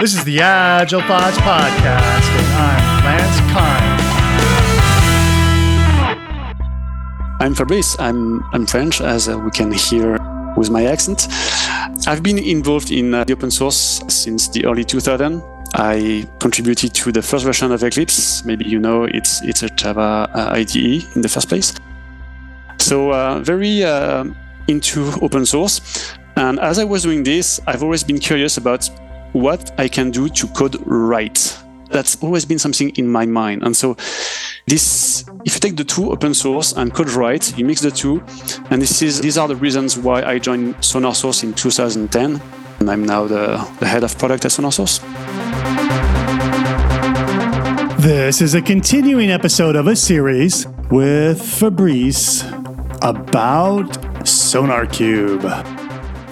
This is the Agile Thoughts Podcast, and I'm Lance Kind. I'm Fabrice. I'm, I'm French, as uh, we can hear with my accent. I've been involved in uh, the open source since the early 2000s. I contributed to the first version of Eclipse. Maybe you know it's it's a Java uh, IDE in the first place. So uh, very uh, into open source. And as I was doing this, I've always been curious about what I can do to code right. That's always been something in my mind. And so this, if you take the two open source and code right, you mix the two, and this is these are the reasons why I joined SonarSource in 2010, and I'm now the, the head of product at SonarSource. This is a continuing episode of a series with Fabrice about SonarQube.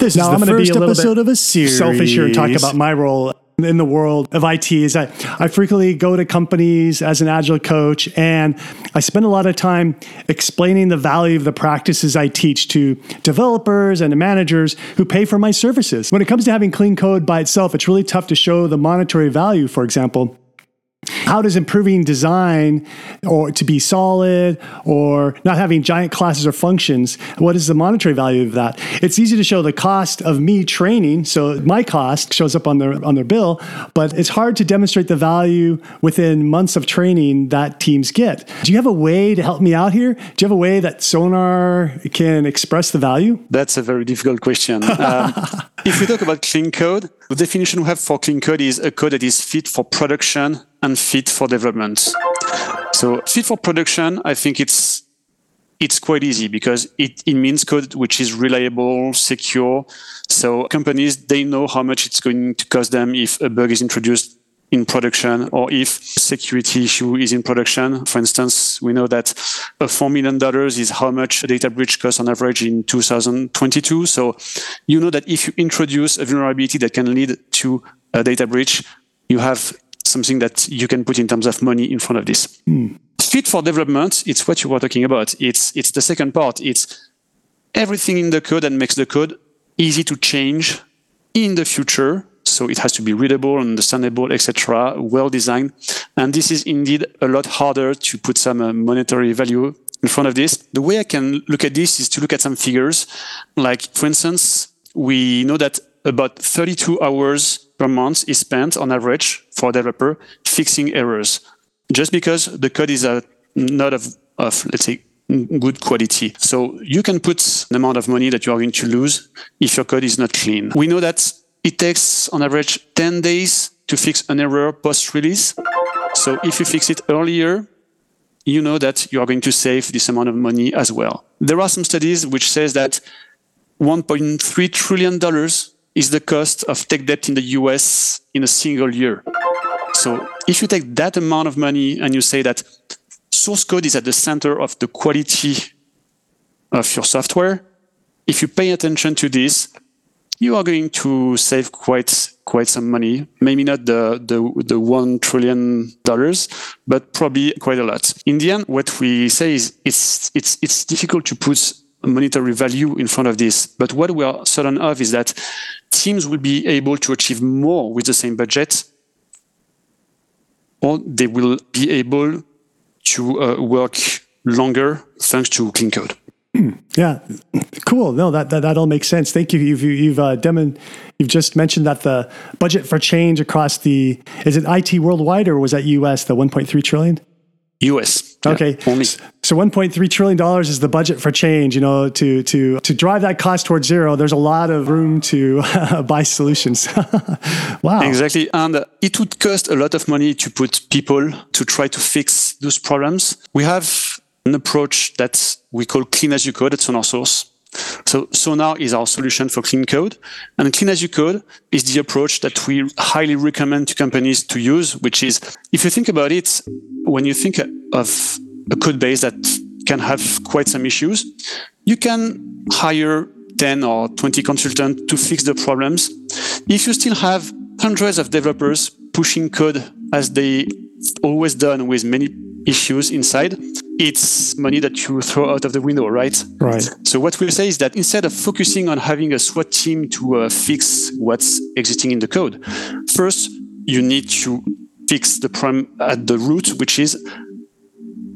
This now, is the I'm first be a episode of a series. Selfish here and talk about my role in the world of IT is I, I frequently go to companies as an agile coach and I spend a lot of time explaining the value of the practices I teach to developers and to managers who pay for my services. When it comes to having clean code by itself, it's really tough to show the monetary value, for example. How does improving design or to be solid or not having giant classes or functions, what is the monetary value of that? It's easy to show the cost of me training, so my cost shows up on their on their bill, but it's hard to demonstrate the value within months of training that teams get. Do you have a way to help me out here? Do you have a way that Sonar can express the value? That's a very difficult question. um, if we talk about clean code, the definition we have for clean code is a code that is fit for production and fit for development. So fit for production, I think it's it's quite easy because it, it means code which is reliable, secure. So companies they know how much it's going to cost them if a bug is introduced in production or if security issue is in production. For instance, we know that a $4 million is how much a data breach costs on average in 2022. So you know that if you introduce a vulnerability that can lead to a data breach, you have something that you can put in terms of money in front of this. Mm. Fit for development, it's what you were talking about. It's it's the second part. It's everything in the code that makes the code easy to change in the future. So it has to be readable, understandable, etc., well designed. And this is indeed a lot harder to put some uh, monetary value in front of this. The way I can look at this is to look at some figures. Like, for instance, we know that about 32 hours per month is spent on average for a developer fixing errors. Just because the code is a, not of, of, let's say, good quality. So you can put an amount of money that you are going to lose if your code is not clean. We know that it takes on average 10 days to fix an error post release. So if you fix it earlier, you know that you are going to save this amount of money as well. There are some studies which says that 1.3 trillion dollars is the cost of tech debt in the US in a single year. So if you take that amount of money and you say that source code is at the center of the quality of your software, if you pay attention to this, you are going to save quite quite some money. Maybe not the the, the one trillion dollars, but probably quite a lot. In the end, what we say is it's it's it's difficult to put monetary value in front of this. But what we are certain of is that teams will be able to achieve more with the same budget, or they will be able to uh, work longer thanks to clean code. Hmm. Yeah, cool. No, that, that that all makes sense. Thank you. You've you've uh, demon, you've just mentioned that the budget for change across the is it IT worldwide or was that US the 1.3 trillion? US. Okay. Yeah, only. So 1.3 trillion dollars is the budget for change, you know, to to to drive that cost towards zero. There's a lot of room to buy solutions. wow. Exactly. And uh, it would cost a lot of money to put people to try to fix those problems. We have an approach that we call clean as you code It's on our SonarSource. So Sonar is our solution for clean code. And clean as you code is the approach that we highly recommend to companies to use, which is, if you think about it, when you think of a code base that can have quite some issues, you can hire 10 or 20 consultants to fix the problems. If you still have hundreds of developers pushing code as they always done with many issues inside, it's money that you throw out of the window, right? Right. So what we say is that instead of focusing on having a SWAT team to uh, fix what's existing in the code, first, you need to fix the problem at the root, which is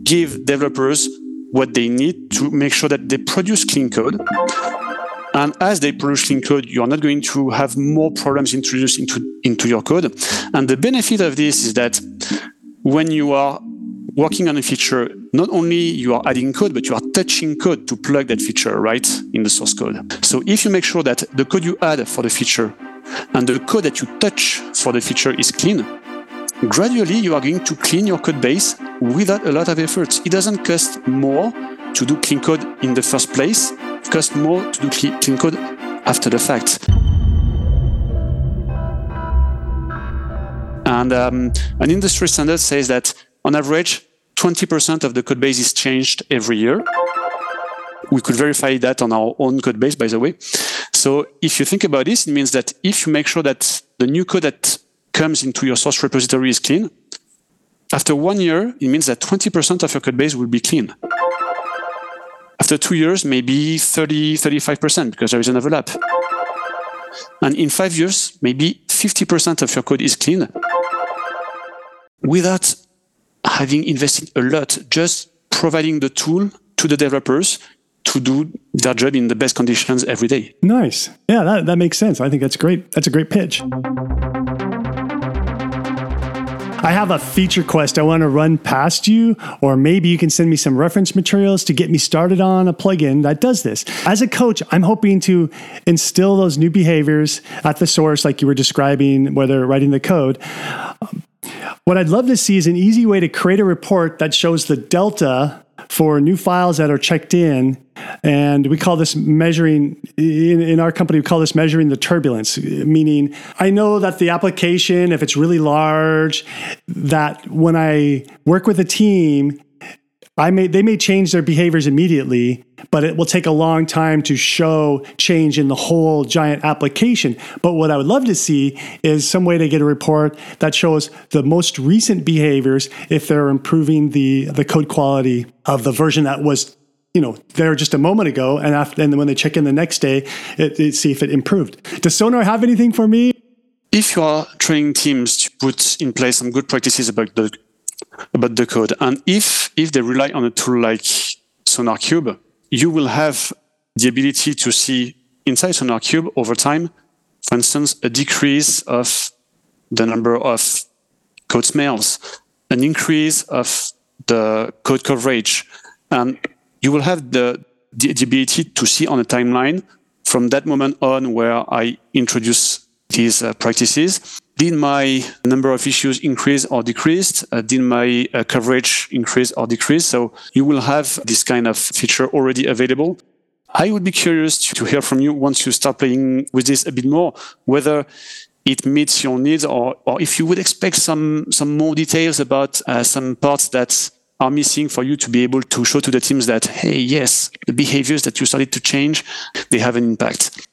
give developers what they need to make sure that they produce clean code. And as they produce clean code, you are not going to have more problems introduced into, into your code. And the benefit of this is that when you are working on a feature, not only you are adding code, but you are touching code to plug that feature right in the source code. So if you make sure that the code you add for the feature and the code that you touch for the feature is clean, gradually you are going to clean your code base without a lot of effort. It doesn't cost more to do clean code in the first place, it costs more to do clean code after the fact. And um, an industry standard says that on average, 20% of the code base is changed every year. We could verify that on our own code base, by the way. So if you think about this, it means that if you make sure that the new code that comes into your source repository is clean, after one year, it means that 20% of your code base will be clean. After two years, maybe 30, 35% because there is an overlap. And in five years, maybe 50% of your code is clean without having invested a lot, just providing the tool to the developers to do their job in the best conditions every day. Nice. Yeah, that, that makes sense. I think that's great. That's a great pitch. I have a feature quest I want to run past you, or maybe you can send me some reference materials to get me started on a plugin that does this. As a coach, I'm hoping to instill those new behaviors at the source, like you were describing, whether writing the code. What I'd love to see is an easy way to create a report that shows the delta for new files that are checked in. And we call this measuring, in, in, our company, we call this measuring the turbulence, meaning I know that the application, if it's really large, that when I work with a team, I may they may change their behaviors immediately, but it will take a long time to show change in the whole giant application. But what I would love to see is some way to get a report that shows the most recent behaviors if they're improving the the code quality of the version that was you know there just a moment ago. And after and when they check in the next day it, it, see if it improved. Does sonar have anything for me? If you are training teams to put in place some good practices about the about the code. And if, if they rely on a tool like SonarQube, you will have the ability to see inside SonarQube over time, for instance, a decrease of the number of code smells, an increase of the code coverage. And you will have the, the, the ability to see on a timeline from that moment on where I introduce these uh, practices did my number of issues increase or decrease? Uh, did my uh, coverage increase or decrease? So you will have this kind of feature already available. I would be curious to hear from you once you start playing with this a bit more, whether it meets your needs or, or if you would expect some, some more details about uh, some parts that are missing for you to be able to show to the teams that, hey, yes, the behaviors that you started to change, they have an impact.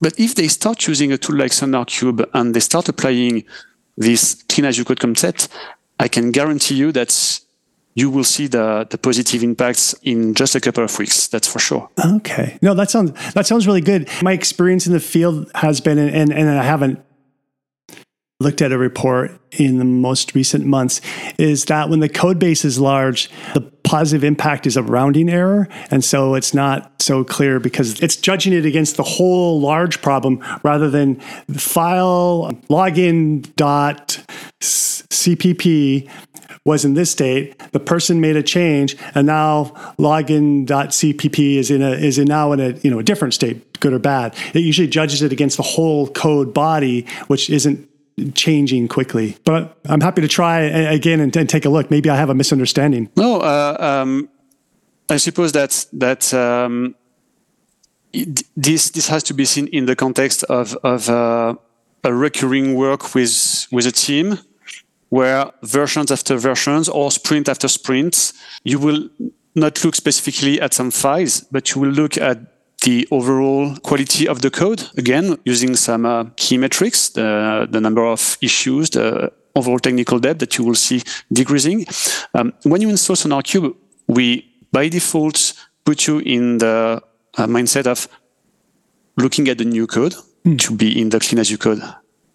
But if they start using a tool like SonarQube and they start applying this clean as you code concept, I can guarantee you that you will see the, the positive impacts in just a couple of weeks. That's for sure. Okay. No, that sounds that sounds really good. My experience in the field has been, and, and I haven't looked at a report in the most recent months is that when the code base is large, the positive impact is a rounding error. And so it's not so clear because it's judging it against the whole large problem rather than file login dot cpp was in this state. The person made a change, and now login.cpp is in a is in now in a you know a different state, good or bad. It usually judges it against the whole code body, which isn't changing quickly. But I'm happy to try again and, and take a look. Maybe I have a misunderstanding. No, uh, um, I suppose that that um, this this has to be seen in the context of of uh, a recurring work with with a team where versions after versions or sprint after sprints you will not look specifically at some files, but you will look at the overall quality of the code, again, using some uh, key metrics, the, the number of issues, the overall technical debt that you will see decreasing. Um, when you install SonarQube, we by default put you in the uh, mindset of looking at the new code mm. to be in the clean as you code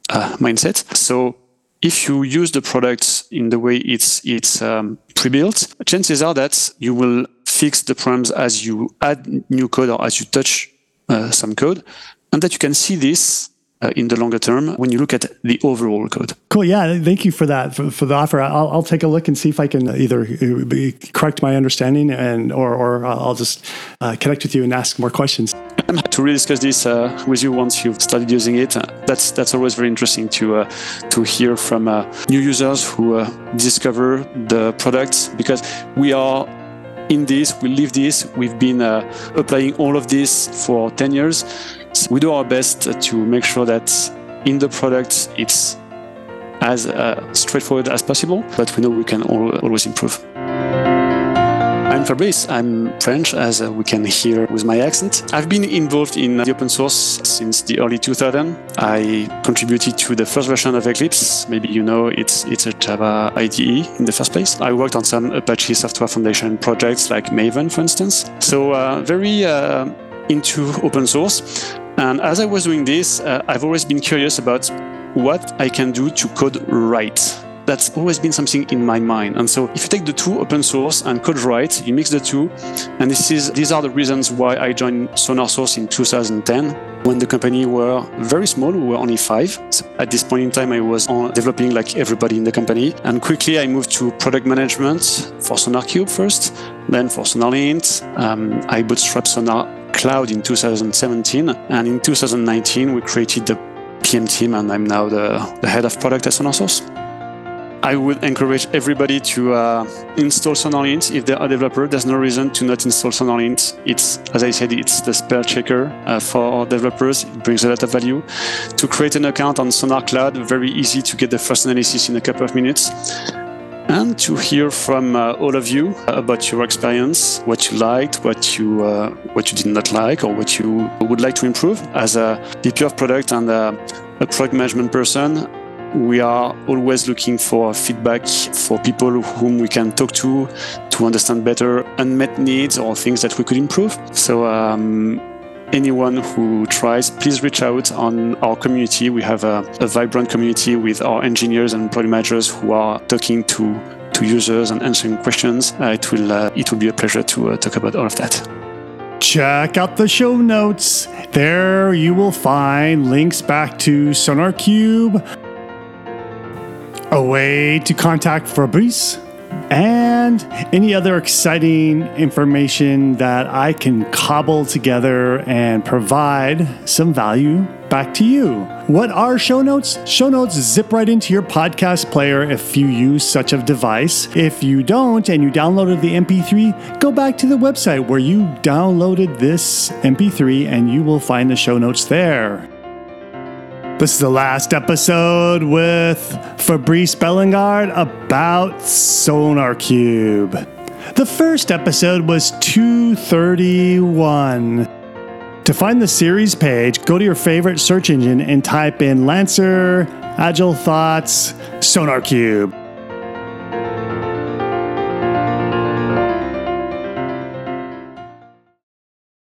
uh, mindset. So if you use the product in the way it's it's um, pre-built, chances are that you will fix the problems as you add new code or as you touch uh, some code, and that you can see this uh, in the longer term when you look at the overall code. Cool. Yeah. Thank you for that, for, for the offer. I'll, I'll, take a look and see if I can either uh, correct my understanding and or, or I'll just uh, connect with you and ask more questions. I'm happy to really discuss this uh, with you once you've started using it. Uh, that's that's always very interesting to uh, to hear from new users who discover the products because we are in this, we live this, we've been applying all of this for 10 years we do our best to make sure that in the product it's as uh, straightforward as possible, but we know we can always improve. I'm Fabrice. I'm French, as uh, we can hear with my accent. I've been involved in the open source since the early 2000s. I contributed to the first version of Eclipse. Maybe you know it's it's a Java IDE in the first place. I worked on some Apache Software Foundation projects like Maven, for instance. So uh, very uh, into open source. And as I was doing this, uh, I've always been curious about what I can do to code right. That's always been something in my mind. And so if you take the two open source and code right, you mix the two, and this is these are the reasons why I joined SonarSource in 2010 when the company were very small, we were only five. At this point in time, I was developing like everybody in the company. And quickly I moved to product management for SonarQube first, then for SonarLint. Um, I bootstrapped Sonar cloud in 2017. And in 2019, we created the PM team, and I'm now the, the head of product at SonarSource. I would encourage everybody to uh, install SonarLint if they are a developer. There's no reason to not install SonarLint. It's, as I said, it's the spell checker uh, for developers. It brings a lot of value. To create an account on SonarCloud, very easy to get the first analysis in a couple of minutes and to hear from uh, all of you about your experience, what you liked, what you uh, what you did not like, or what you would like to improve. As a VP of product and a, a product management person, we are always looking for feedback for people whom we can talk to to understand better unmet needs or things that we could improve. So. Um, anyone who tries, please reach out on our community. We have a, a vibrant community with our engineers and product managers who are talking to to users and answering questions. Uh, it will uh, it will be a pleasure to uh, talk about all of that. Check out the show notes. There you will find links back to SonarQube, a way to contact Fabrice and any other exciting information that I can cobble together and provide some value back to you. What are show notes? Show notes zip right into your podcast player if you use such a device. If you don't and you downloaded the MP3, go back to the website where you downloaded this MP3 and you will find the show notes there. This is the last episode with Fabrice Bellingard about SonarQube. The first episode was 231. To find the series page, go to your favorite search engine and type in Lancer, Agile Thoughts, SonarQube.